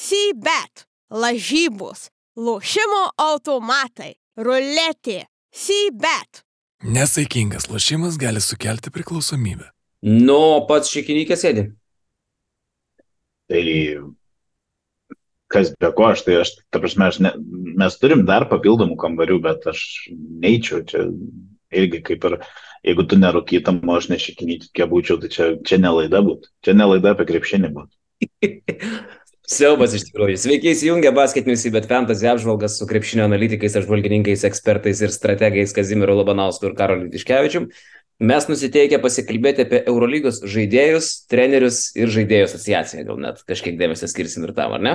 C-bet, lažybos, lošimo automatai, ruletė, C-bet. Nesaikingas lošimas gali sukelti priklausomybę. Nu, pats šikinykė sėdi. Tai kas be ko aš, tai aš, ta prasme, aš ne, mes turim dar papildomų kambarių, bet aš neičiau čia irgi kaip ir, jeigu tu nerūkytam, o aš nešikinyti, kiek būčiau, tai čia, čia nelaida būtų. Čia nelaida apie krepšinį būtų. Siaubas iš tikrųjų. Sveiki įsijungę basketinius į Bet Fantasy apžvalgas su krepšinio analitikais, apžvalgininkais, ekspertais ir strategais Kazimiru Labanausku ir Karoliu Tiškevičium. Mes nusiteikę pasikalbėti apie Eurolygos žaidėjus, trenerius ir žaidėjų asociaciją. Gal net kažkiek dėmesio skirsim ir tam, ar ne?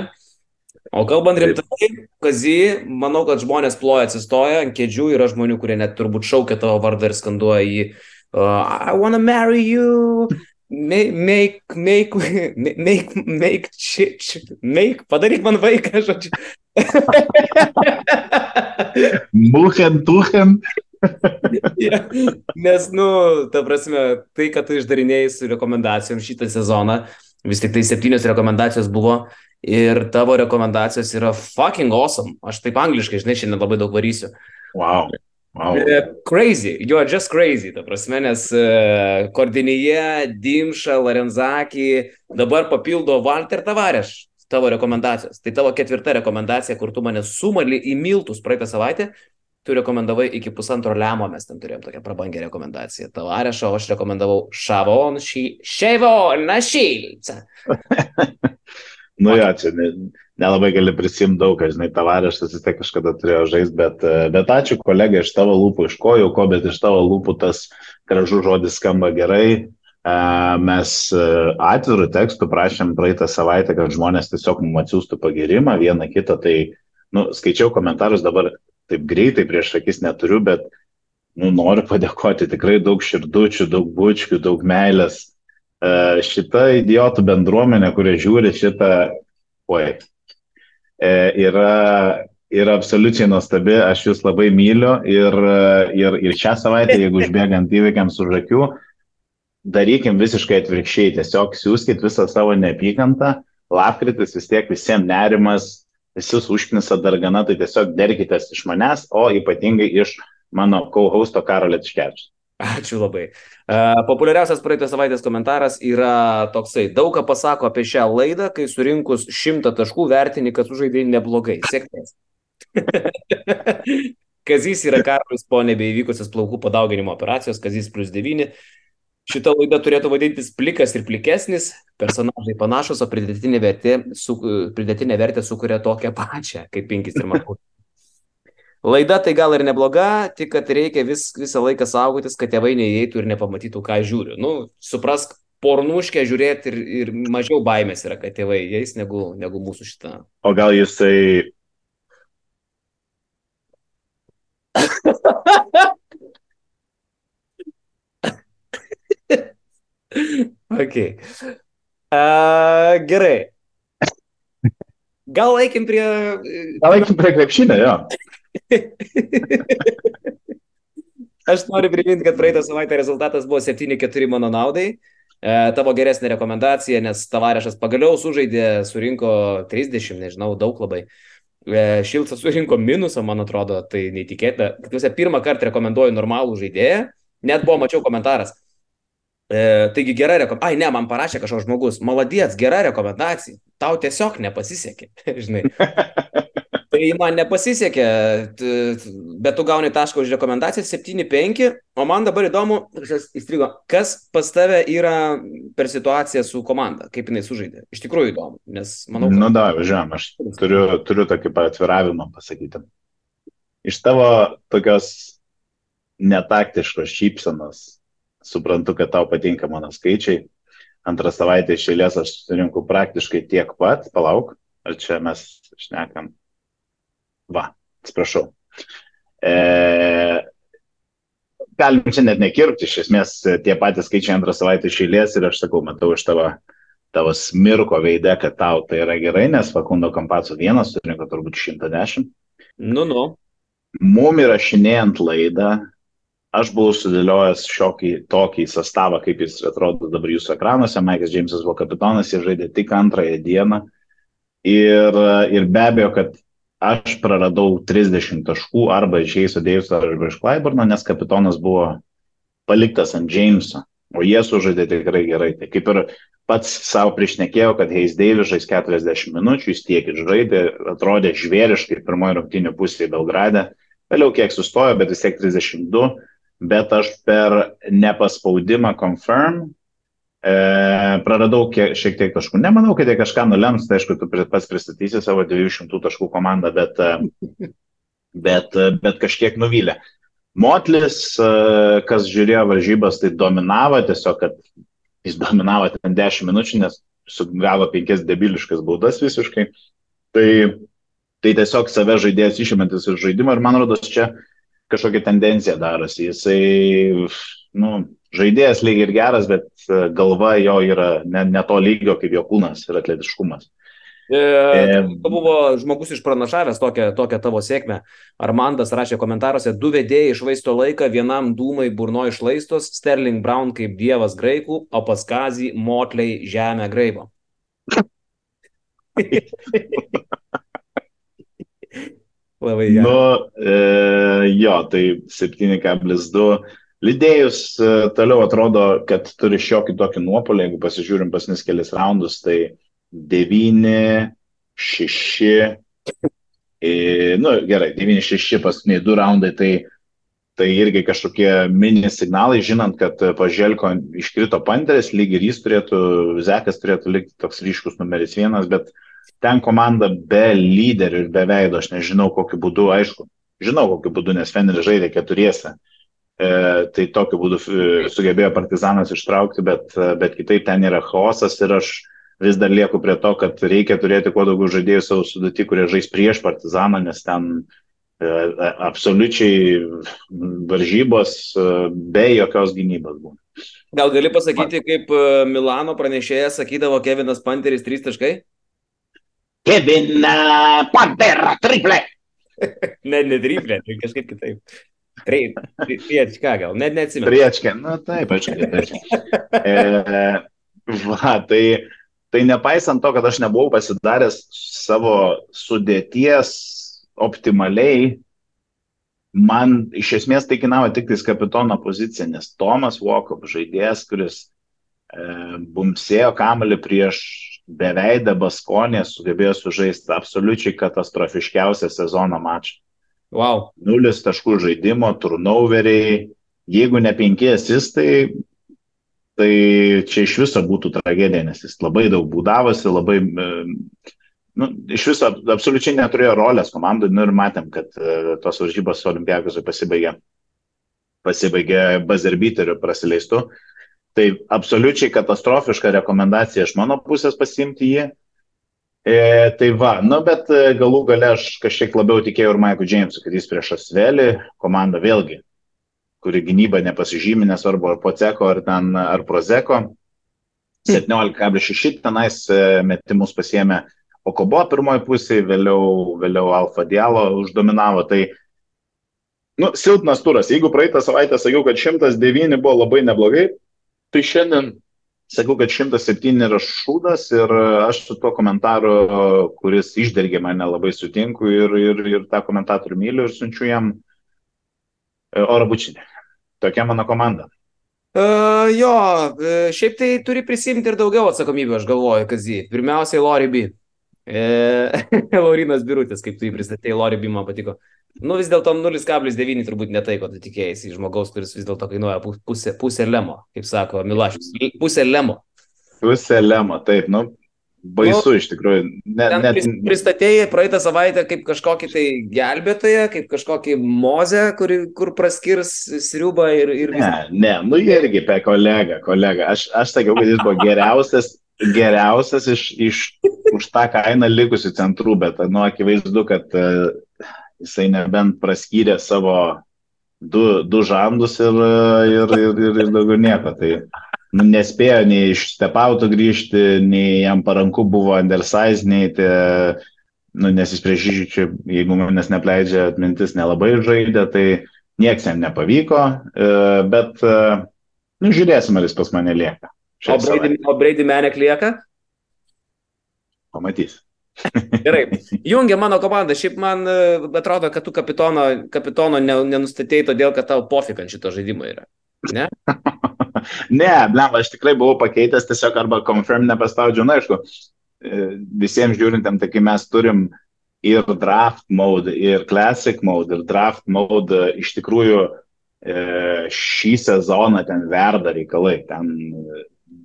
O kalbant rimtai, Kazy, manau, kad žmonės ploja atsistoja ant kėdžių, yra žmonių, kurie net turbūt šaukia tavo vardą ir skanduoja jį uh, I wanna marry you, make, make, make, make, make, ch, ch, make, padaryk man vaiką, žodžiu. Muchen, tuchen. ja, nes, nu, ta prasme, tai, kad tu išdarinėjai su rekomendacijom šitą sezoną, vis tik tai septynios rekomendacijos buvo ir tavo rekomendacijos yra fucking awesome. Aš taip angliškai, žinai, šiandien labai daug varysiu. Wow. Wow. Uh, crazy, are just crazy, ta prasme, nes uh, Kordinyje, Dimša, Larenzakį, dabar papildo Walter Tavareš tavo rekomendacijos. Tai tavo ketvirta rekomendacija, kur tu mane sumali į miltus praeitą savaitę, tu rekomendavai iki pusantro lemo, mes ten turėjom tokią prabangę rekomendaciją. Tavarešo, aš rekomendavau Šavon, šį, Ševon, na šilcą. nu jo, čia ne, nelabai gali prisimti daug, kad, žinai, tavarešas vis tiek kažkada turėjo žaisti, bet, bet ačiū kolegai iš tavo lūpų, iš ko jau ko, bet iš tavo lūpų tas gražus žodis skamba gerai. Mes atvirų tekstų prašėm praeitą savaitę, kad žmonės tiesiog mums atsiųstų pagirimą, vieną kitą, tai, nu, skaičiau komentarus dabar taip greitai prieš akis neturiu, bet, nu, noriu padėkoti tikrai daug širdučių, daug bučkių, daug meilės. Šita idiotų bendruomenė, kurie žiūri šitą, oi, yra, yra absoliučiai nuostabi, aš jūs labai myliu ir, ir, ir šią savaitę, jeigu užbėgant įvykiams už akių, darykim visiškai atvirkščiai, tiesiog siūskit visą savo neapykantą, lapkritis vis tiek visiems nerimas, visus užknisa dar gana, tai tiesiog derkitės iš manęs, o ypatingai iš mano co-hosto Karolio Tiškevičius. Ačiū labai. Uh, populiariausias praeitos savaitės komentaras yra toksai, daug ką pasako apie šią laidą, kai surinkus šimtą taškų vertini, kad sužaidai neblogai. Sėkmės. Kazys yra Karolis po nebeįvykusios plaukų padauginimo operacijos, Kazys plus 9. Šita laida turėtų vadintis plikas ir plikesnis, personažai panašus, o pridėtinė vertė, su, pridėtinė vertė sukuria tokią pačią, kaip pinkis ir matau. Laida tai gal ir nebloga, tik kad reikia vis, visą laiką saugotis, kad tėvai neįeitų ir nepamatytų, ką žiūriu. Nu, suprask, pornuškę žiūrėti ir, ir mažiau baimės yra, kad tėvai jais negu, negu mūsų šitą. O gal jisai... ok. Uh, gerai. Gal eikim prie... Gal eikim prie krepšinio, jo. Aš noriu priminti, kad praeitą savaitę rezultatas buvo 7-4 mano naudai. E, tavo geresnė rekomendacija, nes Tavarešas pagaliau sužaidė, surinko 30, nežinau, daug labai. E, Šilcas surinko minusą, man atrodo, tai neįtikėtina. Tikiuosi, pirmą kartą rekomenduoju normalų žaidėją. Net buvo, mačiau komentaras. E, taigi gera rekomendacija. Ai, ne, man parašė kažkoks žmogus. Maladies, gera rekomendacija. Tau tiesiog nepasisekė. Žinai. Tai man nepasisekė, bet tu gauni tašką už rekomendaciją 7-5, o man dabar įdomu, įstrigo, kas pas tave yra per situaciją su komanda, kaip jinai sužaidė. Iš tikrųjų įdomu, nes manau. Kad... Nu da, važiuojam, aš turiu, turiu tokį atviravimą pasakyti. Iš tavo tokios netaktiškos šypsenos suprantu, kad tau patinka mano skaičiai. Antrą savaitę iš eilės aš surinku praktiškai tiek pat, palauk, ar čia mes šnekam Va, atsiprašau. E, galim čia net nekirpti, iš esmės tie patys skaičiai antrą savaitę išėlės ir aš sakau, matau iš tavo, tavo smirko veidė, kad tau tai yra gerai, nes Fakundo Kampaco vienas surinko turbūt 110. Nu, nu. Mum įrašinėjant laidą, aš buvau sudėliojęs šiokį tokį sastavą, kaip jis atrodo dabar jūsų ekranuose. Maikas Džeimsas buvo kapitonas, jis žaidė tik antrąją dieną Ir, ir be abejo, kad aš praradau 30 taškų arba iš Jeiso Deiviso arba iš Klaiburno, nes kapitonas buvo paliktas ant Jameso, o jie sužaidė tikrai gerai. Tai kaip ir pats savo priešnekėjau, kad Heis Deivis žais 40 minučių, jis tiek žaidė, atrodė žvėriškai pirmojo rungtynio pusėje Belgrade, vėliau kiek sustojo, bet vis tiek 32, bet aš per nepaspaudimą confirm praradau kiek, šiek tiek taškų. Nemanau, kad jie kažką nulems, tai aišku, tu pats pristatysi savo 200 taškų komandą, bet, e, bet, e, bet kažkiek nuvylė. Motlis, e, kas žiūrėjo varžybas, tai dominavo, tiesiog, kad jis dominavo ten 10 minučių, nes sugavo 5 debiliškas baudas visiškai. Tai, tai tiesiog save žaidėjas išimantis iš žaidimo ir man rodos čia kažkokia tendencija darosi. Jisai, nu, žaidėjas lyg ir geras, bet e, galva jo yra ne, ne to lygio kaip jo kūnas ir atletiškumas. E, e, buvo žmogus išpranašavęs tokią, tokią tavo sėkmę. Armandas rašė komentaruose, du vedėjai išvaisto laiką, vienam dūmai burno išlaistos, Sterling Brown kaip dievas graikų, o pas Kazį motliai žemę graibo. Labai gerai. Nu, e, jo, tai 7,2 Lydėjus e, toliau atrodo, kad turi šiokį tokį nuopolį, jeigu pasižiūrim pasnis kelias raundus, tai 9, 6, e, nu gerai, 9, 6 paskutiniai du raundai, tai, tai irgi kažkokie mini signalai, žinant, kad paželko iškrito panteris, lyg ir jis turėtų, Zekas turėtų likti toks ryškus numeris vienas, bet ten komanda be lyderių ir be veido, aš nežinau kokiu būdu, aišku, žinau kokiu būdu, nes Feneris žaidė keturiese. E, tai tokiu būdu e, sugebėjo partizanas ištraukti, bet, e, bet kitaip ten yra chaosas ir aš vis dar lieku prie to, kad reikia turėti kuo daugiau žaidėjų savo sudėti, kurie žais prieš partizaną, nes ten absoliučiai varžybos be jokios gynybos būna. Gal gali pasakyti, kaip Milano pranešėjas sakydavo Kevinas Panteris 3 taškai? Kevin Pantera triplė. ne, ne triplė, tai kažkaip kitaip. Priečka gal, net neatsimenu. Priečka, na taip, aš kitaip. e, va, tai, tai nepaisant to, kad aš nebuvau pasidaręs savo sudėties optimaliai, man iš esmės tai kainavo tik tais kapitono pozicija, nes Tomas Vokov žaidėjas, kuris e, bumsėjo kamalį prieš beveidą Baskonę, sugebėjo sužaisti absoliučiai katastrofiškiausią sezono mačą. Wow. Nulis taškų žaidimo, turnoveriai, jeigu ne penki asistai, tai čia iš viso būtų tragedija, nes jis labai daug būdavosi, labai, e, nu, iš viso absoliučiai neturėjo rolės komandai, nu ir matėm, kad uh, tos varžybos olimpiakose pasibaigė, pasibaigė bazerbiteriu prasileistu. Tai absoliučiai katastrofiška rekomendacija iš mano pusės pasimti jį. E, tai va, nu bet e, galų gale aš kažkiek labiau tikėjau ir Maiku Džeimsu, kad jis prieš Asvelį, komanda vėlgi, kuri gynyba nepasižymė, nesvarbu ar Poceko, ar, ten, ar Prozeko, 17,6 tenais e, metimus pasiemė Okobo pirmoji pusė, vėliau, vėliau Alfa Dialo uždominavo. Tai, nu, silpnas turas. Jeigu praeitą savaitę sakiau, kad 109 buvo labai neblogai, tai šiandien Sakau, kad 107 yra šūdas ir aš su tuo komentaru, kuris išdergė mane, labai sutinku ir, ir, ir tą komentatorių myliu ir siunčiu jam e, oro bučinį. Tokia mano komanda. Uh, jo, šiaip tai turi prisimti ir daugiau atsakomybę, aš galvoju, kad jį. Pirmiausiai Lori B. E, Laurinas Birutis, kaip tu jį pristatėjai, Lori B man patiko. Nu vis dėlto 0,9 turbūt ne tai, ko tu tikėjai žmogaus, kuris vis dėlto kainuoja pusę, pusę lemo, kaip sako Milašius. Pusę lemo. Pusę lemo, taip, nu, baisu nu, iš tikrųjų. Ne, net... Pristatėjai praeitą savaitę kaip kažkokį tai gelbėtoją, kaip kažkokį mozę, kur, kur praskirs sriubą ir... ir... Ne, ne, nu irgi apie kolegą, kolegą. Aš, aš sakiau, kad jis buvo geriausias geriausias iš, iš už tą kainą likusių centrų, bet, nu, akivaizdu, kad uh, jisai nebent praskyrė savo du, du žandus ir, ir, ir, ir, ir daugiau nieko. Tai nu, nespėjo nei iš stepauto grįžti, nei jam paranku buvo undersize, nei tai, nu, nes jis prieš žyčių, jeigu manęs nepleidžia atmintis, nelabai žaidė, tai nieks jam nepavyko, e, bet e, nu, žiūrėsim, ar jis pas mane lieka. O Brady, o Brady Menek lieka? Pamatys. Gerai. Jungia mano komanda. Šiaip man e, atrodo, kad tu kapitono, kapitono ne, nenustatėjai todėl, kad tau pofik ant šito žaidimo yra. Ne? ne, blem, aš tikrai buvau pakeitęs, tiesiog arba confirm nepaspaudžiu, na aišku, e, visiems žiūrintėm, tai kai mes turim ir draft mode, ir classic mode, ir draft mode iš tikrųjų šį sezoną ten verda reikalai. Ten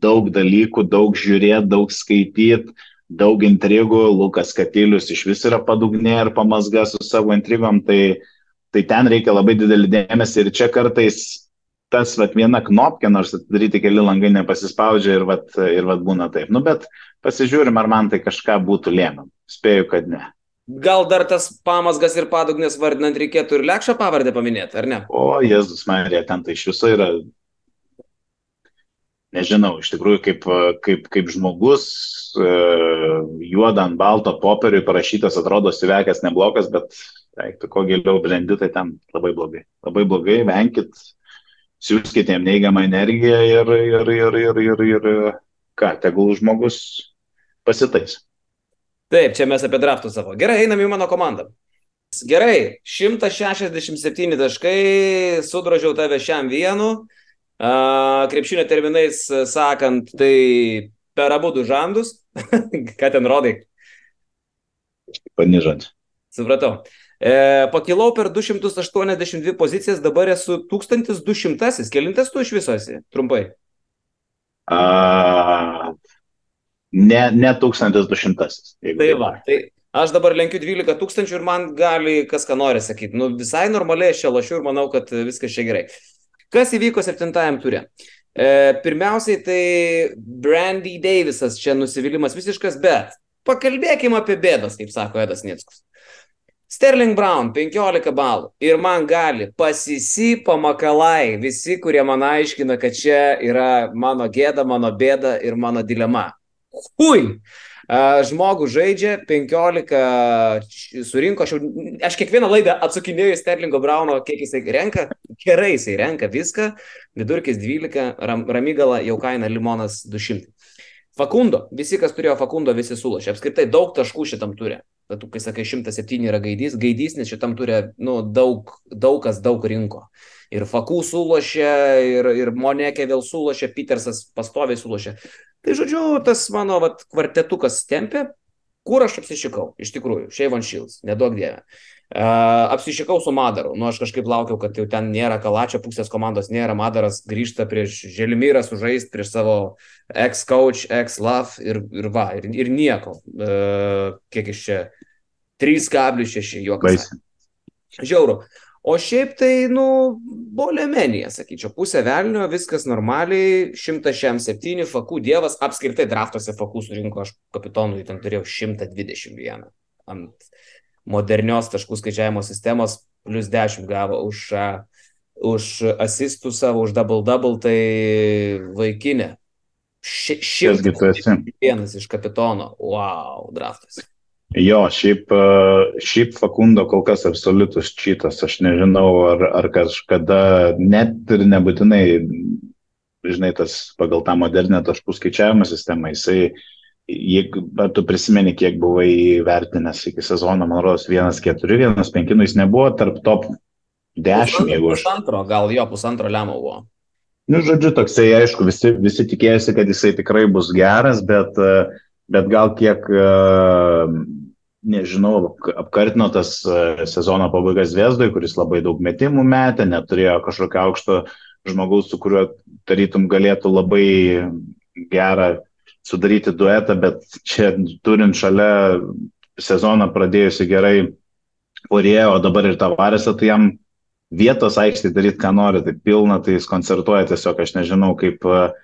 daug dalykų, daug žiūrėti, daug skaityti, daug intrigų. Lukas Katilius iš vis yra padugnė ir pamasga su savo intrigom, tai, tai ten reikia labai didelį dėmesį ir čia kartais tas vat, viena knopkė, nors atidaryti keli langai nepasispaudžia ir, vat, ir vat būna taip. Nu, bet pasižiūrim, ar man tai kažką būtų lėmę. Spėju, kad ne. Gal dar tas pamasgas ir padugnės vardinant reikėtų ir lekšą pavardę paminėti, ar ne? O, Jėzus Marija, ten tai iš viso yra nežinau, iš tikrųjų kaip, kaip, kaip žmogus juodą ant balto popieriui parašytas atrodo sivekęs neblogas, bet tai, kuo giliau blendi, tai ten labai blogai. Labai blogai, venkit, siūskite jam neigiamą energiją ir, ir, ir, ir, ir, ir ką, tegul žmogus pasitais. Taip, čia mes apie draftų savo. Gerai, einam į mano komandą. Gerai, 167 taškai, sudrožiau tave šiam vienu. Krepšinio terminais sakant, tai per abu du žandus. Ką ten rodai? Panižant. Supratau. E, pakilau per 282 pozicijas, dabar esu 1200. Kelintas tu iš viso esi? Trumpai. A, ne, ne 1200. Tai va, tai aš dabar lenkiu 12 tūkstančių ir man gali kas ką nori sakyti. Nu, visai normaliai aš čia lašiu ir manau, kad viskas čia gerai. Kas įvyko septintajam turė? E, pirmiausiai tai Brandy Davisas, čia nusivylimas visiškas, bet pakalbėkime apie bėdas, kaip sako Edas Nickus. Sterling Brown 15 balų ir man gali pasisi pamakalai visi, kurie man aiškina, kad čia yra mano gėda, mano bėda ir mano dilema. Hui! Žmogų žaidžia, 15 surinko, aš, jau, aš kiekvieną laidą atsakinėjau Sterlingo Brauno, kiek jisai renka, gerai jisai renka viską, vidurkis 12, ram, ramygala jau kaina limonas 200. Fakundo, visi, kas turėjo Fakundo, visi sulošė, apskritai daug taškų šitam turi. Tu, kai sakai, 107 yra gaidys, gaidys, nes šitam turi, nu, daug, daug kas daug rinko. Ir Fakų sulošė, ir, ir Monekė vėl sulošė, Petersas pastoviai sulošė. Tai žodžiu, tas mano vat, kvartetukas tempė, kur aš apsišikau, iš tikrųjų, Šeivon Shields, nedaug dievė. Uh, apsišikau su Madaru, nu aš kažkaip laukiau, kad jau ten nėra Kalačio pusės komandos, nėra Madaras grįžta prieš Želmyrą sužaist, prieš savo ex-coach, ex-love ir, ir va, ir, ir nieko. Uh, kiek iš čia? 3,6 juokas. Žiauru. O šiaip tai, nu, bolemenija, sakyčiau, pusė velnio, viskas normaliai, 107 fakų dievas, apskritai draftuose fakų surinko, aš kapitonui ten turėjau 121 ant modernios taškų skaičiavimo sistemos, plus 10 gavo už, už asistų savo, už double-double, tai vaikinė. Šimtas vienas iš kapitono. Wow, draftas. Jo, šiaip, e, šiaip Fakundo kol kas absoliutus čytas, aš nežinau, ar, ar kažkada net ir nebūtinai, žinai, tas pagal tą modernę taškų skaičiavimo sistemą, jisai, jeigu tu prisimeni, kiek buvai vertinęs iki sezono, man rodos, 1-4, 1-5, nu jis nebuvo tarp top 10, jeigu aš. Pusantro, gal jo pusantro lemą buvo. Nu, žodžiu, toksai, aišku, visi, visi tikėjosi, kad jisai tikrai bus geras, bet, bet gal kiek nežinau, apkartino tas e, sezono pabaigas Vesdui, kuris labai daug metimų metė, neturėjo kažkokio aukšto žmogaus, su kuriuo tarytum galėtų labai gerą sudaryti duetą, bet čia turint šalia sezoną pradėjusi gerai Porė, o dabar ir Tavaresą, tai jam vietos aikštį daryti, ką nori, tai pilna, tai jis koncertuoja tiesiog, aš nežinau, kaip uh,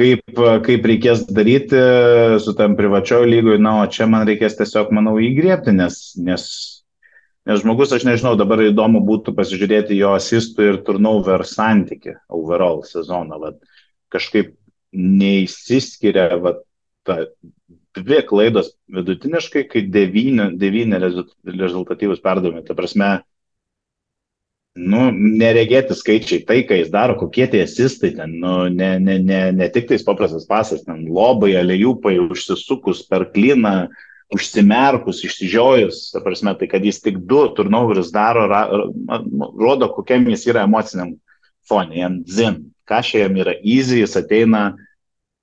kaip, kaip reikės daryti su tam privačiojo lygoj, na, o čia man reikės tiesiog, manau, įgriepti, nes, nes, nes žmogus, aš nežinau, dabar įdomu būtų pasižiūrėti jo asistų ir turnover santyki overall sezoną, vat, kažkaip neįsiskiria, vat, ta, dvi klaidos vidutiniškai, kai devyni, devyni rezultatyvus perdavimai, ta prasme, nu, neregėti skaičiai, tai, ką jis daro, kokie tie asistai ten, nu, ne, ne, ne, ne tik tais paprastas pasas, ten lobai, alejūpai, užsisukus per kliną, užsimerkus, išsižiojus, ta prasme, tai kad jis tik du turnoverius daro, ra, rodo, kokiam jis yra emociniam fonė, jam zin, ką šiam yra easy, jis ateina,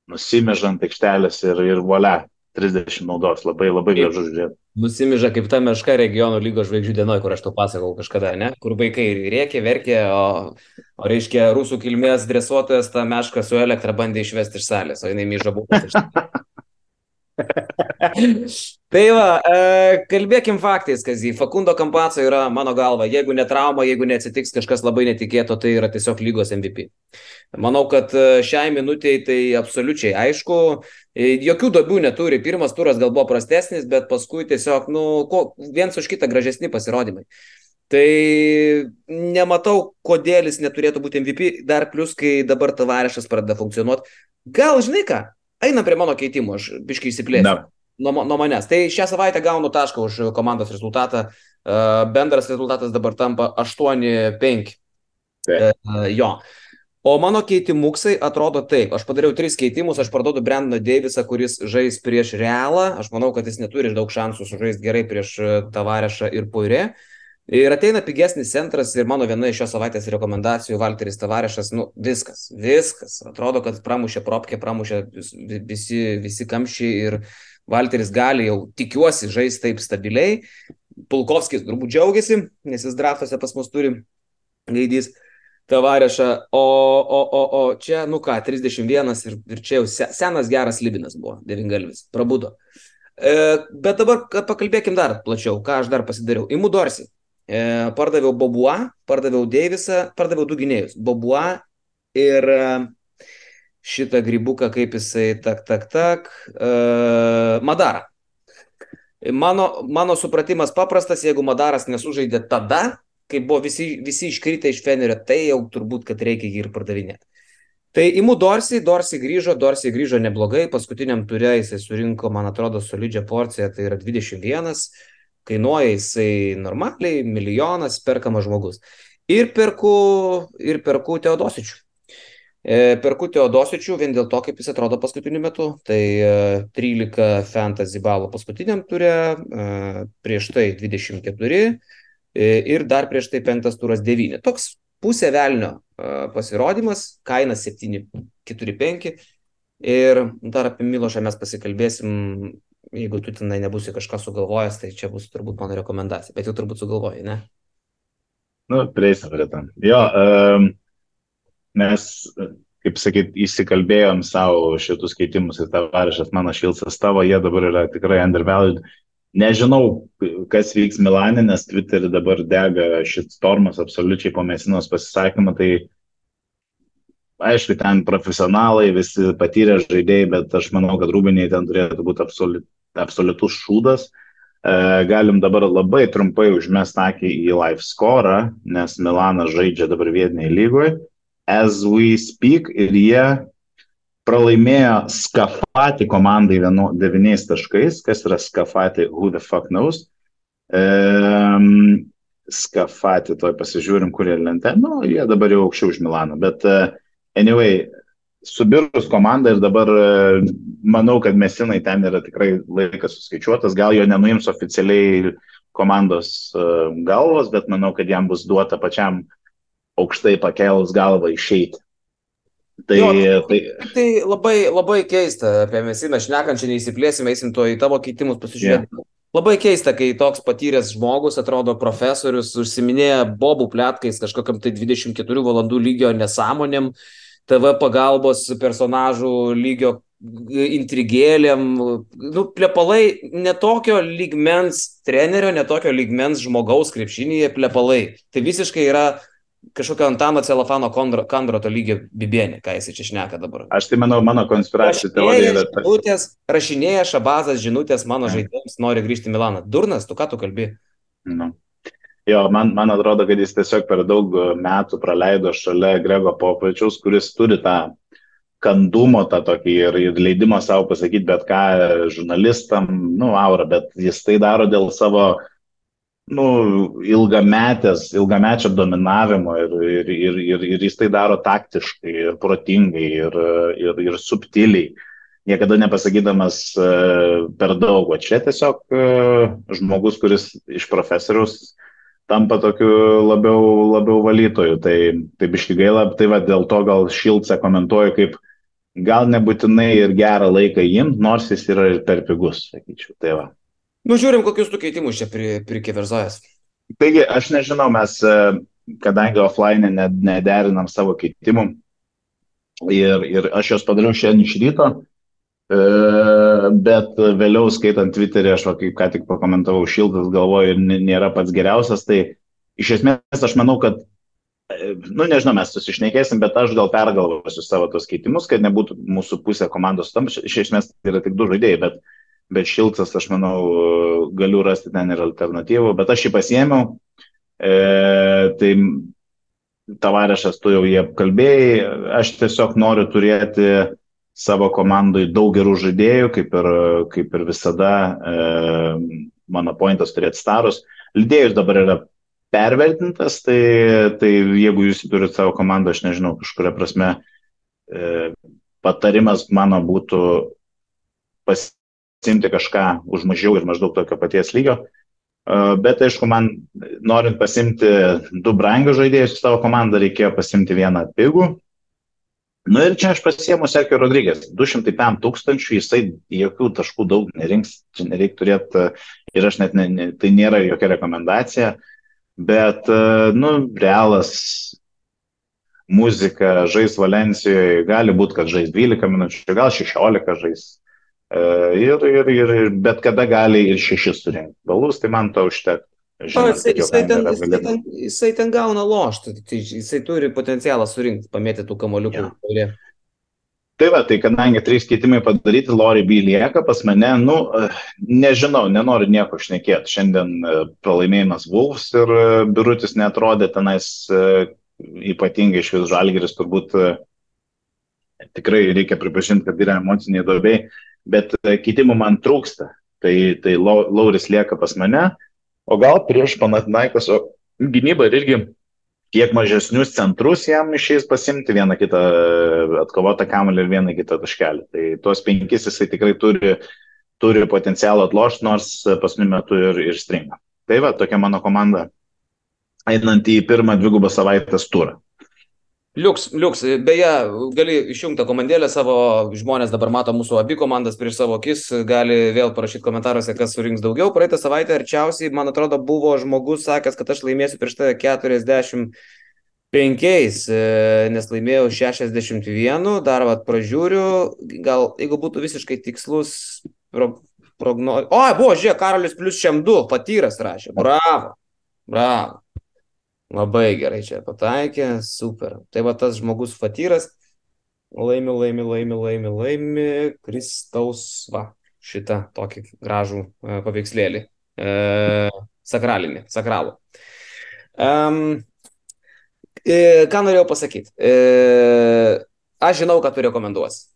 nusimežant aikštelės ir, ir valia, 30 naudos, labai labai gražu žiūrėti. Nusimiža kaip ta meška regionų lygos žvaigždžių dienoje, kur aš to pasakau kažkada, ne? Kur vaikai rėkė, verkė, o, o reiškia, rusų kilmės dresuotojas tą mešką su elektra bandė išvesti iš salės, o jinai myža buvo. tai va, e, kalbėkim faktais, Kazy. Fakundo Kampaco yra, mano galva, jeigu ne trauma, jeigu neatsitiks kažkas labai netikėto, tai yra tiesiog lygos MVP. Manau, kad e, šiai minutiai tai absoliučiai aišku. E, jokių dobių neturi. Pirmas turas gal buvo prastesnis, bet paskui tiesiog, nu, ko, viens už kitą gražesni pasirodymai. Tai nematau, kodėl jis neturėtų būti MVP, dar plus, kai dabar tavarešas pradeda funkcionuoti. Gal žinai ką, Einam prie mano keitimų, aš biškai įsiplėsiu. Nuo, nuo manęs. Tai šią savaitę gaunu tašką už komandos rezultatą. Uh, bendras rezultatas dabar tampa 8-5. Uh, jo. O mano keitimuksai atrodo taip. Aš padariau tris keitimus, aš parduodu Brandoną Davisą, kuris žais prieš Realą. Aš manau, kad jis neturi daug šansų sužaisti gerai prieš Tavarešą ir Puirė. Ir ateina pigesnis centras ir mano viena iš šios savaitės rekomendacijų, Valteris Tavarešas, nu viskas, viskas. Atrodo, kad pramušė propkę, pramušė visi, visi kamščiai ir Valteris gali jau, tikiuosi, žaisti taip stabiliai. Pulkovskis turbūt džiaugiasi, nes jis draftuose pas mus turi gaidys Tavarešą, o, o, o, o čia, nu ką, 31 ir, ir čia jau senas geras Libinas buvo, devingalvis, prabudo. E, bet dabar pakalbėkim dar plačiau, ką aš dar pasidariau. Imu Dorsi. E, pardaviau Bobua, pardaviau Deivisą, pardaviau du gynėjus. Bobua ir e, šitą grybuką, kaip jisai, tak, tak, tak, e, Madara. Mano, mano supratimas paprastas, jeigu Madaras nesužaidė tada, kai buvo visi, visi iškritę iš Fenerio, tai jau turbūt, kad reikia jį ir pardavinėti. Tai imu Dorsi, Dorsi grįžo, Dorsi grįžo neblogai, paskutiniam turė jisai surinko, man atrodo, solidžią porciją, tai yra 21 kainuoja jisai normaliai, milijonas perkamas žmogus. Ir perku, ir perku Teodosičių. E, perku Teodosičių vien dėl to, kaip jis atrodo paskutiniu metu. Tai 13 e, fantasy balų paskutiniam turė, e, prieš tai 24 ir dar prieš tai penktas turas 9. Toks pusė velnio pasirodymas, kaina 745. Ir dar apie Milošą mes pasikalbėsim jeigu tu tenai nebūsi kažką sugalvojęs, tai čia bus turbūt mano rekomendacija, bet jau turbūt sugalvojai, ne? Nu, prieisim prie tam. Jo, um, mes, kaip sakyt, įsikalbėjom savo šitus keitimus ir tavarišas mano šilsas tavo, jie dabar yra tikrai undervalued. Nežinau, kas vyks Milanė, nes Twitter'e dabar dega šit stormas absoliučiai po mesinos pasisakymą, tai aišku, ten profesionalai, visi patyrę žaidėjai, bet aš manau, kad rūbiniai ten turėtų būti absoliut, absoliutus šūdas. E, galim dabar labai trumpai užmest akį į live score, nes Milanas žaidžia dabar vietiniai lygoje. As we speak ir jie pralaimėjo Skafati komandai vienu, devyniais taškais. Kas yra Skafati, who the fuck knows. Um, Skafati, toj pasižiūrim, kurie lente. Nu, jie dabar jau aukščiau už Milaną. Bet uh, anyway, subirus komanda ir dabar e, manau, kad mesinai ten yra tikrai laikas suskaičiuotas, gal jo nenuims oficialiai komandos e, galvos, bet manau, kad jam bus duota pačiam aukštai pakelus galvą išeiti. Tai, jo, tai, tai labai, labai keista apie mesiną, šnekant, čia neįsiplėsim, eisim to į tavo keitimus pasižiūrėti. Yeah. Labai keista, kai toks patyręs žmogus, atrodo profesorius, užsiminėja bobų plėtkais kažkokiam tai 24 valandų lygio nesąmonėm, TV pagalbos personažų lygio intrigėlėm, nu, plepalai netokio lygmens trenerio, netokio lygmens žmogaus krepšinėje plepalai. Tai visiškai yra kažkokio Antano Celofano Kandroto lygio bibienė, ką jis čia šneka dabar. Aš tai manau, mano konspiracijų teorija yra. Žinutės, rašinėja Šabazas žinutės mano žaidėjams, nori grįžti į Milaną. Durnas, tu ką tu kalbi? Nu. Jo, man, man atrodo, kad jis tiesiog per daug metų praleido šalia Grego Popačiaus, kuris turi tą kandumo tą tokį ir, ir leidimo savo pasakyti bet ką žurnalistam, nu, aura, bet jis tai daro dėl savo, nu, ilgametės, ilgamečio dominavimo ir, ir, ir, ir, ir jis tai daro taktiškai ir protingai ir, ir, ir subtiliai. niekada nepasakydamas per daug, o čia tiesiog žmogus, kuris iš profesoriaus tampa tokiu labiau, labiau valytoju. Tai, tai biški gaila, tai va dėl to gal Šilca komentuoju kaip gal nebūtinai ir gerą laiką imti, nors jis yra ir per pigus, sakyčiau. Tai va. Nu, žiūrim, kokius tu keitimus čia prikeverzojas. Taigi, aš nežinau, mes, e, kadangi offline nederinam savo keitimų ir, ir aš juos padariau šiandien iš ryto, e, bet vėliau skaitant Twitterį, aš, va, kaip ką tik pakomentavau, šiltas galvoju, nėra pats geriausias, tai iš esmės aš manau, kad nu nežinau, mes susišnekėsim, bet aš gal pergalvosiu savo tos keitimus, kad nebūtų mūsų pusė komandos tam. Iš esmės tai yra tik du žaidėjai, bet, bet Šilcas, aš manau, galiu rasti ten ir alternatyvų, bet aš jį pasiėmiau. E, tai tavarešas, tu jau jie apkalbėjai, aš tiesiog noriu turėti savo komandai daug gerų žaidėjų, kaip ir, kaip ir visada e, mano pointas turėti starus. Lydėjus dabar yra pervertintas, tai, tai jeigu jūs turite savo komandą, aš nežinau, kažkuria prasme e, patarimas mano būtų pasimti kažką už mažiau ir maždaug tokio paties lygio. Bet aišku, man norint pasimti du brangius žaidėjus į savo komandą, reikėjo pasimti vieną pigų. Na nu ir čia aš pasiemu Sergio Rodrygės. 205 tūkstančių, jisai jokių taškų daug nerinks, čia nereikia turėti ir aš net, ne, ne, tai nėra jokia rekomendacija. Bet, nu, realas muzika žais Valencijoje, gali būti, kad žais 12 minučių, gal 16 žais. E, ir, ir, ir, ir bet kada gali ir 6 surinkti balus, tai man to užtektų. Žinot, jisai, jisai, ten, jisai, ten, jisai ten gauna loštų, tai jisai turi potencialą surinkti, pamėti tų kamoliukų. Ja. Tai va, tai kadangi trys keitimai padaryti, Lori B lieka pas mane, nu, nežinau, nenoriu nieko šnekėti. Šiandien e, pralaimėjimas Wolves ir e, Birutis netrodė tenais e, ypatingai iš vis žalgeris, turbūt tikrai reikia pripažinti, kad yra emociniai duobiai, bet keitimų man trūksta. Tai, tai Lauris lieka pas mane, o gal prieš Panatnaikas, o gynyba irgi kiek mažesnius centrus jam išeis pasimti, vieną kitą atkovotą kamelį ir vieną kitą taškelį. Tai tuos penkis jisai tikrai turi, turi potencialą atlošti, nors pasniu metu ir, ir stringa. Tai va, tokia mano komanda, einant į pirmą dvigubą savaitės turą. Liuks, liuks, beje, gali išjungti komandėlę savo, žmonės dabar mato mūsų abi komandas prieš savo akis, gali vėl parašyti komentaruose, kas surinks daugiau. Praeitą savaitę arčiausiai, man atrodo, buvo žmogus sakęs, kad aš laimėsiu prieš tave 45, nes laimėjau 61, dar vat pražiūriu, gal jeigu būtų visiškai tikslus pro, prognozė. O, buvo, žiūrėk, Karolis plus šiam 2, patyręs rašė. Bravo, bravo. Labai gerai čia pataikė, super. Tai va tas žmogus Fatyras laimi, laimi, laimi, laimi, laimi Kristaus, va, šitą tokį gražų e, paveikslėlį. E, sakralinį, sakralų. Um, e, ką norėjau pasakyti? E, aš žinau, kad tu rekomenduosi.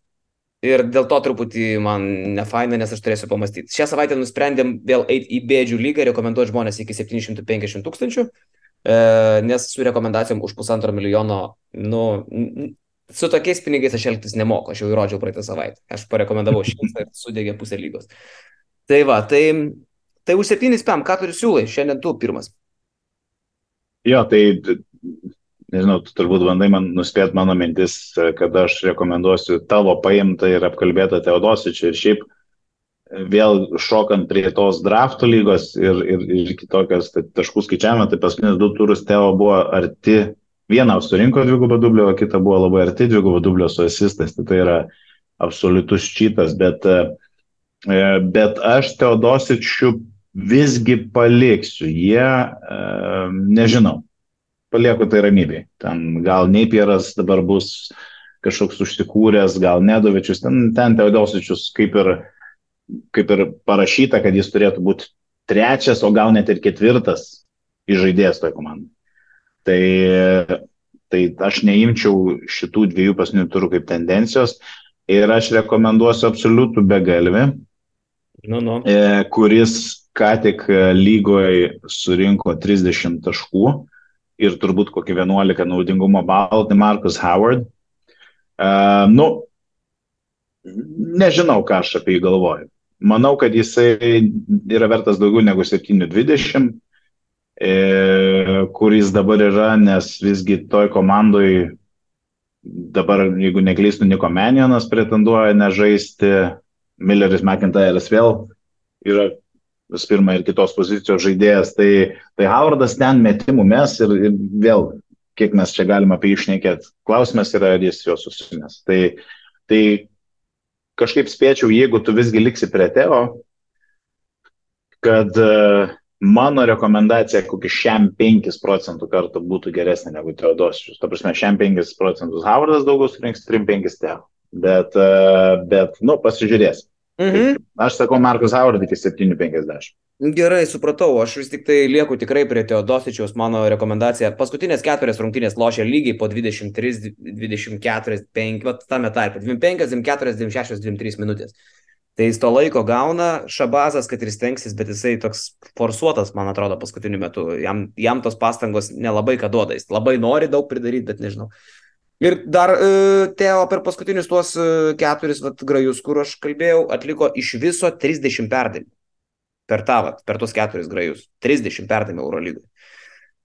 Ir dėl to truputį man nefaina, nes aš turėsiu pamastyti. Šią savaitę nusprendėm vėl eiti į bėdžių lygą, rekomenduoti žmonės iki 750 tūkstančių. E, nes su rekomendacijom už pusantro milijono, nu, su tokiais pinigais aš elgtis nemoku, aš jau įrodžiau praeitą savaitę. Aš parekomendavau šimtą ir sudėgė pusę lygos. Tai va, tai, tai už septynis pam, ką turi siūlai, šiandien tu pirmas. Jo, tai nežinau, tu turbūt bandai man nuspėti mano mintis, kad aš rekomenduosiu tavo paimtą ir apkalbėtą Teodosičių ir šiaip uh, vėl šokant prie tos draftų lygos ir, ir, ir kitokios tai taškų skaičiavimo, tai paskutinis du turus Teo buvo arti, vieną surinko dvigubą dublio, o kitą buvo labai arti dvigubą dublio su asistais, tai tai yra absoliutus čytas, bet, e, bet aš Teodosičių visgi paliksiu, jie, e, nežinau, palieku tai ramybėj. Ten gal Neipieras dabar bus kažkoks užsikūręs, gal Nedovičius, ten, ten Teodosičius kaip ir kaip ir parašyta, kad jis turėtų būti trečias, o gal net ir ketvirtas žaidėjas toje komandoje. Tai, tai aš neimčiau šitų dviejų pasnių turų kaip tendencijos ir aš rekomenduosiu absoliutų begalvį, nu, nu. E, kuris ką tik lygoje surinko 30 taškų ir turbūt kokį 11 naudingumo balų, tai Markus Howard. Uh, nu, Nežinau, ką aš apie jį galvoju. Manau, kad jisai yra vertas daugiau negu 720, e, kur jis dabar yra, nes visgi toj komandai dabar, jeigu neklystu, Niko Menionas pretenduoja nežaisti, Milleris McIntyre'as vėl yra vis pirma ir kitos pozicijos žaidėjas, tai, tai Howardas ten metimų mes ir, ir vėl, kiek mes čia galime apie išnekėti. Klausimas yra, ar jis jo susinės. Tai, tai kažkaip spėčiau, jeigu tu visgi liksi prie Teo, kad uh, mano rekomendacija kokį šiam 5 procentų kartų būtų geresnė negu Teodosičius. Ta prasme, šiam 5 procentus Howardas daugiau surinks 3-5 Teo. Bet, uh, bet, nu, pasižiūrės. Mhm. Aš sakau, Markus Howard iki 7,50. Gerai, supratau, aš vis tik tai lieku tikrai prie Teodosičiaus, mano rekomendacija. Paskutinės keturias rungtynės lošia lygiai po 23, 24, 5, va, tame tarpe. 25, 24, 26, 23 minutės. Tai jis to laiko gauna, Šabazas, kad ir stengsis, bet jisai toks forsuotas, man atrodo, paskutiniu metu. Jam, jam tos pastangos nelabai ką duoda. Jis labai nori daug pridaryti, bet nežinau. Ir dar e, Teo per paskutinius tuos e, keturis vat, grajus, kur aš kalbėjau, atliko iš viso 30 perdavimų per tą, vat, per tuos keturis grajus. 30 perdavimų Eurolygai.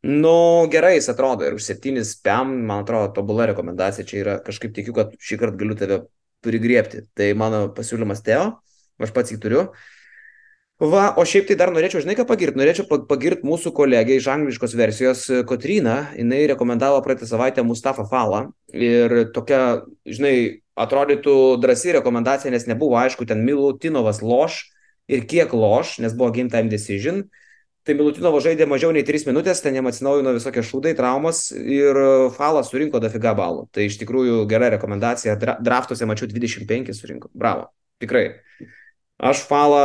Nu, gerai jis atrodo ir už 7 PM, man atrodo, tobula rekomendacija čia yra. Kažkaip tikiu, kad šį kartą galiu tave prigriepti. Tai mano pasiūlymas Teo, aš pats jį turiu. Va, o šiaip tai dar norėčiau, žinai, ką pagirti. Norėčiau pagirti mūsų kolegę iš angliškos versijos, Kotryną. Jinai rekomendavo praeitą savaitę Mustafa Falą. Ir tokia, žinai, atrodytų drąsi rekomendacija, nes nebuvo aišku, ten Milutinovas loš ir kiek loš, nes buvo game time decision. Tai Milutinovo žaidė mažiau nei 3 minutės, ten jam atsinaujino visokie šūdai, traumas ir Falas surinko dafiga balų. Tai iš tikrųjų gera rekomendacija. Dra draftuose mačiau 25 surinko. Bravo. Tikrai. Aš Falą,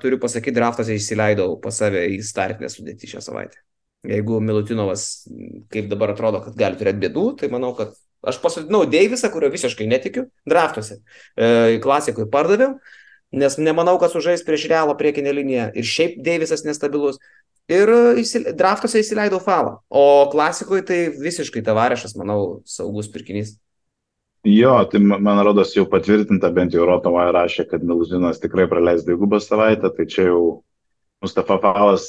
turiu pasakyti, draftuose įsileidau pas save į startinę sudėtį šią savaitę. Jeigu Milutinovas, kaip dabar atrodo, kad gali turėti bėdų, tai manau, kad aš pasodinau Deivisą, kurio visiškai netikiu, draftuose. E, klasikui pardaviau nes nemanau, kad sužais prieš realą priekinę liniją. Ir šiaip Deivisas nestabilus. Ir įsil... draftuose įsileidau falą. O klasikoje tai visiškai tavarešas, manau, saugus pirkinys. Jo, tai man rodos jau patvirtinta, bent jau Rotova rašė, kad Milutinas tikrai praleis dvigubą savaitę, tai čia jau Mustafa Falas,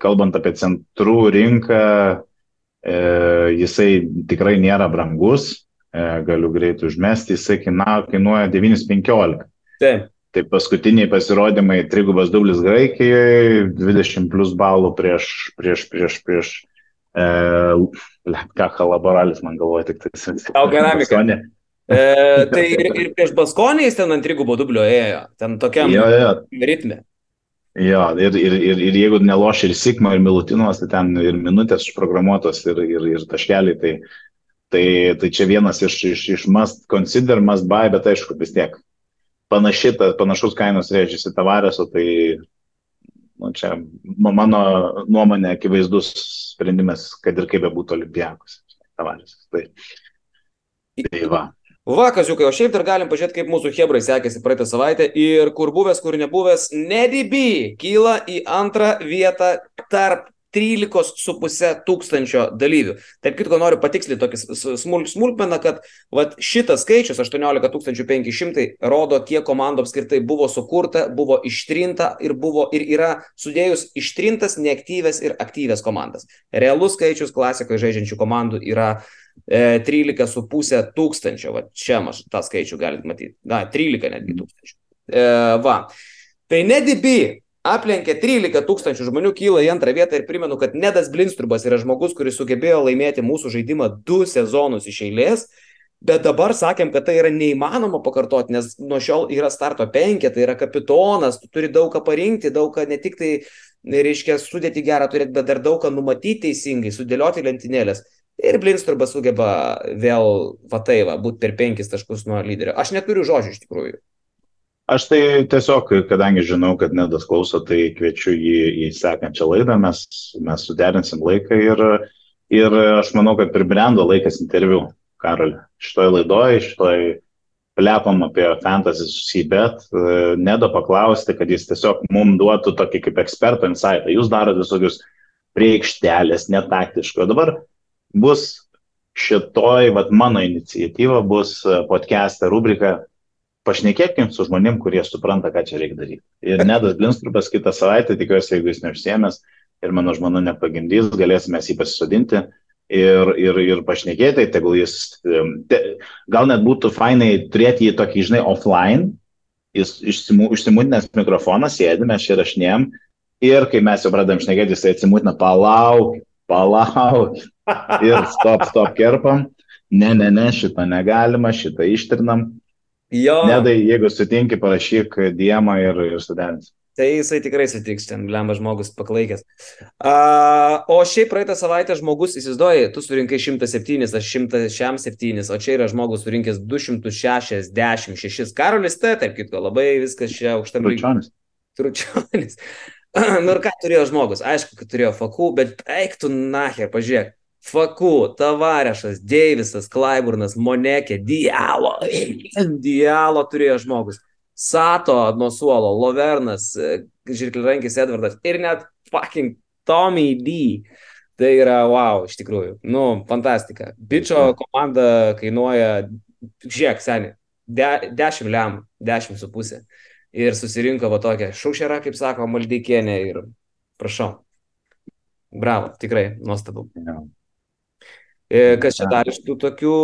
kalbant apie centrų rinką, e, jisai tikrai nėra brangus, e, galiu greitai užmesti, jisai kainuoja 9,15. Taip. Tai paskutiniai pasirodymai, trigubas dublis Graikijoje, 20 plus balų prieš, prieš, prieš, prieš, e, ką Halaboralis man galvoja, tik tai. Tau keramika. E, tai ir, ir prieš Baskonį jis ten ant trigubo dublio ėjo, ten tokiam jo, jo. ritme. Jo, ir, ir, ir, ir jeigu neloši ir Sigma, ir Milutinos, tai ten ir minutės užprogramuotos, ir, ir, ir taškeliai, tai, tai, tai čia vienas iš, iš, iš must consider, must buy, bet aišku, vis tiek panaši, ta, panašus kainos rėžiasi tavarėso, tai nu, čia mano nuomonė akivaizdus sprendimas, kad ir kaip bebūtų olimpijakos tavarėsas. Tai, tai va. Va, kaziukai, o šiaip dar galim pažiūrėti, kaip mūsų hebrai sekėsi praeitą savaitę ir kur buvęs, kur nebuvęs, Nedibi kyla į antrą vietą tarp 13,5 tūkstančio dalyvių. Taip kitko noriu patikslinti tokį smulk, smulkmeną, kad vat, šitas skaičius 18 500 rodo, kiek komandų apskritai buvo sukurta, buvo ištrinta ir, buvo, ir yra sudėjus ištrintas neaktyves ir aktyves komandas. Realus skaičius klasikoje žaidžiančių komandų yra e, 13,5 tūkstančio. Va, čia aš tą skaičių galite matyti. Na, 13 netgi tūkstančių. E, va. Tai nedibi aplenkė 13 tūkstančių žmonių, kyla į antrą vietą ir primenu, kad Nedas Blinstrubas yra žmogus, kuris sugebėjo laimėti mūsų žaidimą du sezonus iš eilės, bet dabar sakėm, kad tai yra neįmanoma pakartoti, nes nuo šiol yra starto penkė, tai yra kapitonas, tu turi daug ką parinkti, daug ką ne tik tai, reiškia, sudėti gerą turėti, bet dar daug ką numatyti teisingai, sudėlioti lentynėlės. Ir Blinstrubas sugeba vėl, va tai, va, būti per penkis taškus nuo lyderio. Aš neturiu žodžių iš tikrųjų. Aš tai tiesiog, kadangi žinau, kad Nedas klauso, tai kviečiu jį į sekančią laidą, mes, mes suderinsim laiką ir, ir aš manau, kad pribrendo laikas interviu, Karol. Šitoje laidoje, šitoje plepam apie fantasy susibet, Nedo paklausti, kad jis tiesiog mums duotų tokį kaip eksperto insightą. Jūs darote visokius priekštelės, netaktiško. Dabar bus šitoj, vad mano iniciatyva, bus podcast'e rubrika pašnekėkim su žmonėm, kurie supranta, ką čia reikia daryti. Ir Nedas Blinstrupas kitą savaitę, tikiuosi, jeigu jis neužsiemęs ir mano žmona nepagimdys, galėsime jį pasisodinti ir, ir, ir pašnekėti, tegul jis, te, gal net būtų fainai turėti jį tokį, žinai, offline, jis išsimūtinęs mikrofoną, sėdi, mes čia rašnėm ir kai mes jau pradedam šnekėti, jis atsimūtina, palauk, palauk ir stop, stop kerpam. Ne, ne, ne, šitą negalima, šitą ištrinam. Jo. Nedai, jeigu sutinki, parašyk diemą ir, ir studentas. Tai jisai tikrai sutiks, ten lemba žmogus paklaikęs. Uh, o šiaip praeitą savaitę žmogus, įsivaizduoji, tu surinkai 107, aš 107, o čia yra žmogus surinkęs 266. Karolis T, taip kitko, labai viskas čia aukštam Tručionis. Tručionis. nu ir ką turėjo žmogus? Aišku, kad turėjo fakų, bet eiktų naher, pažiūrėk. Fakų, Tavarešas, Deivisas, Klaiburnas, Monekė, Dialo, Dialo turėjo žmogus. Sato nuo suolo, Lovernas, Žirklirankis Edvardas ir net fucking Tommy D. Tai yra wow, iš tikrųjų. Nu, fantastika. Bičio komanda kainuoja, žiūrėk, seniai, de, 10 lem, 10 su pusė. Ir susirinko va tokia šaušera, kaip sako, maldykienė ir prašau. Bravo, tikrai nuostabu. Yeah. E, kas čia dar iš tų tokių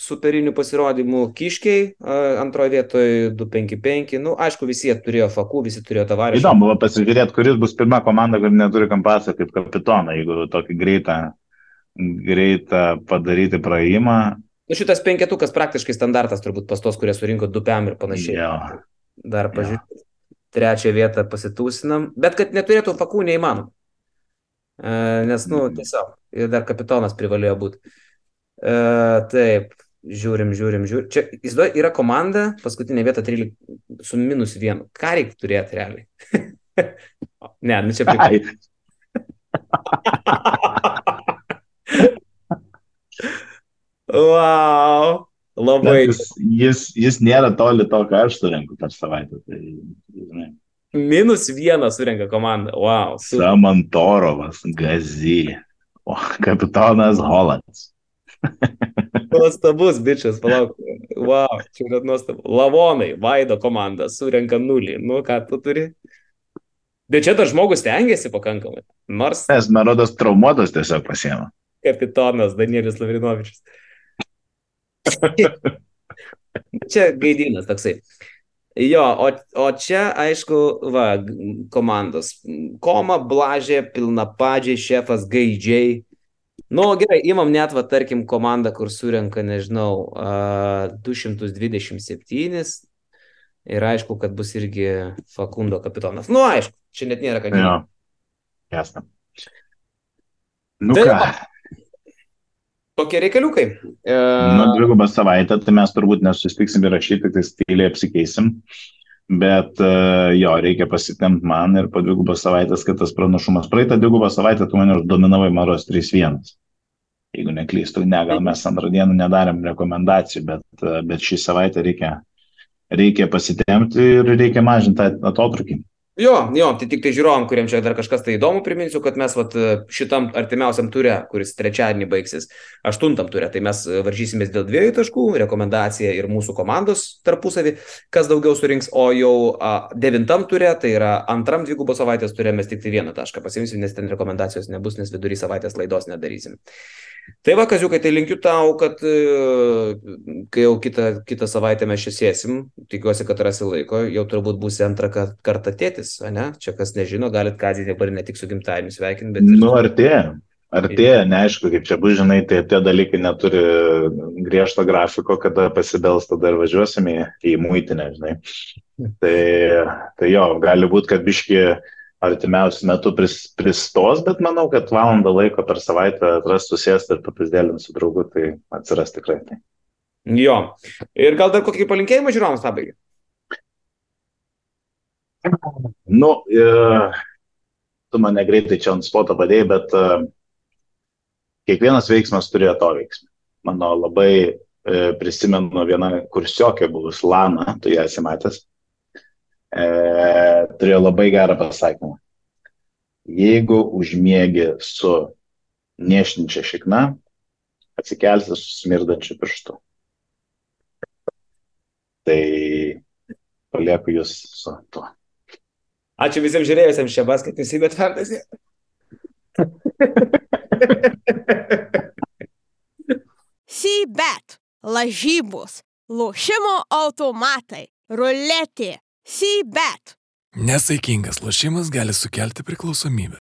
superinių pasirodymų? Kiškiai antroje vietoje 255. Nu, aišku, visi jie turėjo fakų, visi turėjo tavarį. Įdomu, pasižiūrėti, kuris bus pirma komanda, kur neturi kampasą kaip kapitoną, jeigu tokį greitą, greitą padaryti praėjimą. Nu, šitas penketukas praktiškai standartas turbūt pas tos, kurie surinko 2 PM ir panašiai. Jo. Dar pažiūrėjau. Trečią vietą pasitūsinam, bet kad neturėtų fakų neįmanoma. E, nes, nu, tiesiog, ir dar kapitonas privalėjo būti. E, taip, žiūrim, žiūrim, žiūrim. Čia, įsivaizduoju, yra komanda, paskutinė vieta 13 su minus vienu. Ką reikia turėti realiai? ne, nu čia priklauso. wow, labai. Jis, jis, jis nėra toli to, ką aš surenku per savaitę. Tai, žinai. Minus vieną surenka komanda. Wow. Super. Samantorovas, Gazi, o kapitonas Hollands. Nuostabus bičias, palauk. Wow, čia yra nuostabu. Lavonai, Vaido komanda surenka nulį. Nu, ką tu turi? Bet čia tas žmogus tengiasi pakankamai. Nors Nes Merodas traumuotas tiesiog pasiema. kapitonas Danielis Lavrinovičius. čia gaidinas toksai. Jo, o, o čia, aišku, va, komandos. Koma, Blažė, Pilnapadžiai, Šefas, Gaidžiai. Nu, gerai, imam net, va, tarkim, komandą, kur surenka, nežinau, uh, 227. Ir aišku, kad bus irgi Fakundo kapitonas. Nu, aišku, čia net nėra ką Jo. Jasna. Nu Tai ką, va. Tokie reikaliukai. E, nu dvigubą savaitę, tai mes turbūt nesusitiksim įrašyti, tai tyliai apsikeisim. Bet e, jo, reikia pasitemti man ir po dvigubos savaitės, kad tas pranašumas. Praeitą dvigubą savaitę tu mane uždominavai Maros 3-1. Jeigu neklystu, ne, gal mes antrą dieną nedarėm rekomendacijų, bet, e, bet šį savaitę reikia, reikia pasitemti ir reikia mažinti atotrukį. Jo, jo, tai tik tai žiūrovom, kuriems čia dar kažkas tai įdomu, priminsiu, kad mes vat, šitam artimiausiam turė, kuris trečiadienį baigsis, aštuntam turė, tai mes varžysimės dėl dviejų taškų, rekomendacija ir mūsų komandos tarpusavį, kas daugiau surinks, o jau a, devintam turė, tai yra antram dvigubos savaitės turė, mes tik tai vieną tašką pasimsim, nes ten rekomendacijos nebus, nes vidury savaitės laidos nedarysim. Tai va, Kaziukai, tai linkiu tau, kad e, kai jau kitą, kitą savaitę mes čia sėsim, tikiuosi, kad rasi laiko, jau turbūt būsi antrą ka- kartą tėtis, ne? Čia kas nežino, galit Kazį dabar ne tik su gimtadieniu sveikinti, bet ir Nu, artėja. Artėja, neaišku, kaip čia bus, žinai, tai tie dalykai neturi griežto grafiko, kada pasidels, tada ir važiuosim į, į muitinę, žinai. Tai, tai jo, gali būti, kad biški artimiausių metų pris, pristos, bet manau, kad valandą laiko per savaitę atras susėsti ir papizdėlinti su draugu, tai atsiras tikrai. Tai. Jo. Ir gal dar kokį palinkėjimą žiūrovams pabaigai? Nu, e, tu mane greitai čia ant spoto padėjai, bet e, kiekvienas veiksmas turėjo to veiksmą. Mano labai e, prisimenu vieną kursiokė buvus Lana, tu ją esi matęs, e, turėjo labai gerą pasakymą. Jeigu užmiegi su niešinčia šikna, atsikelsi su smirdančiu pirštu. Tai palieku jūs su tuo. Ačiū visiems žiūrėjusiems šią basketį, bet fantasy. Sybet, lažybos, lošimo automatai, ruletė, Sybet. Nesaikingas lošimas gali sukelti priklausomybę.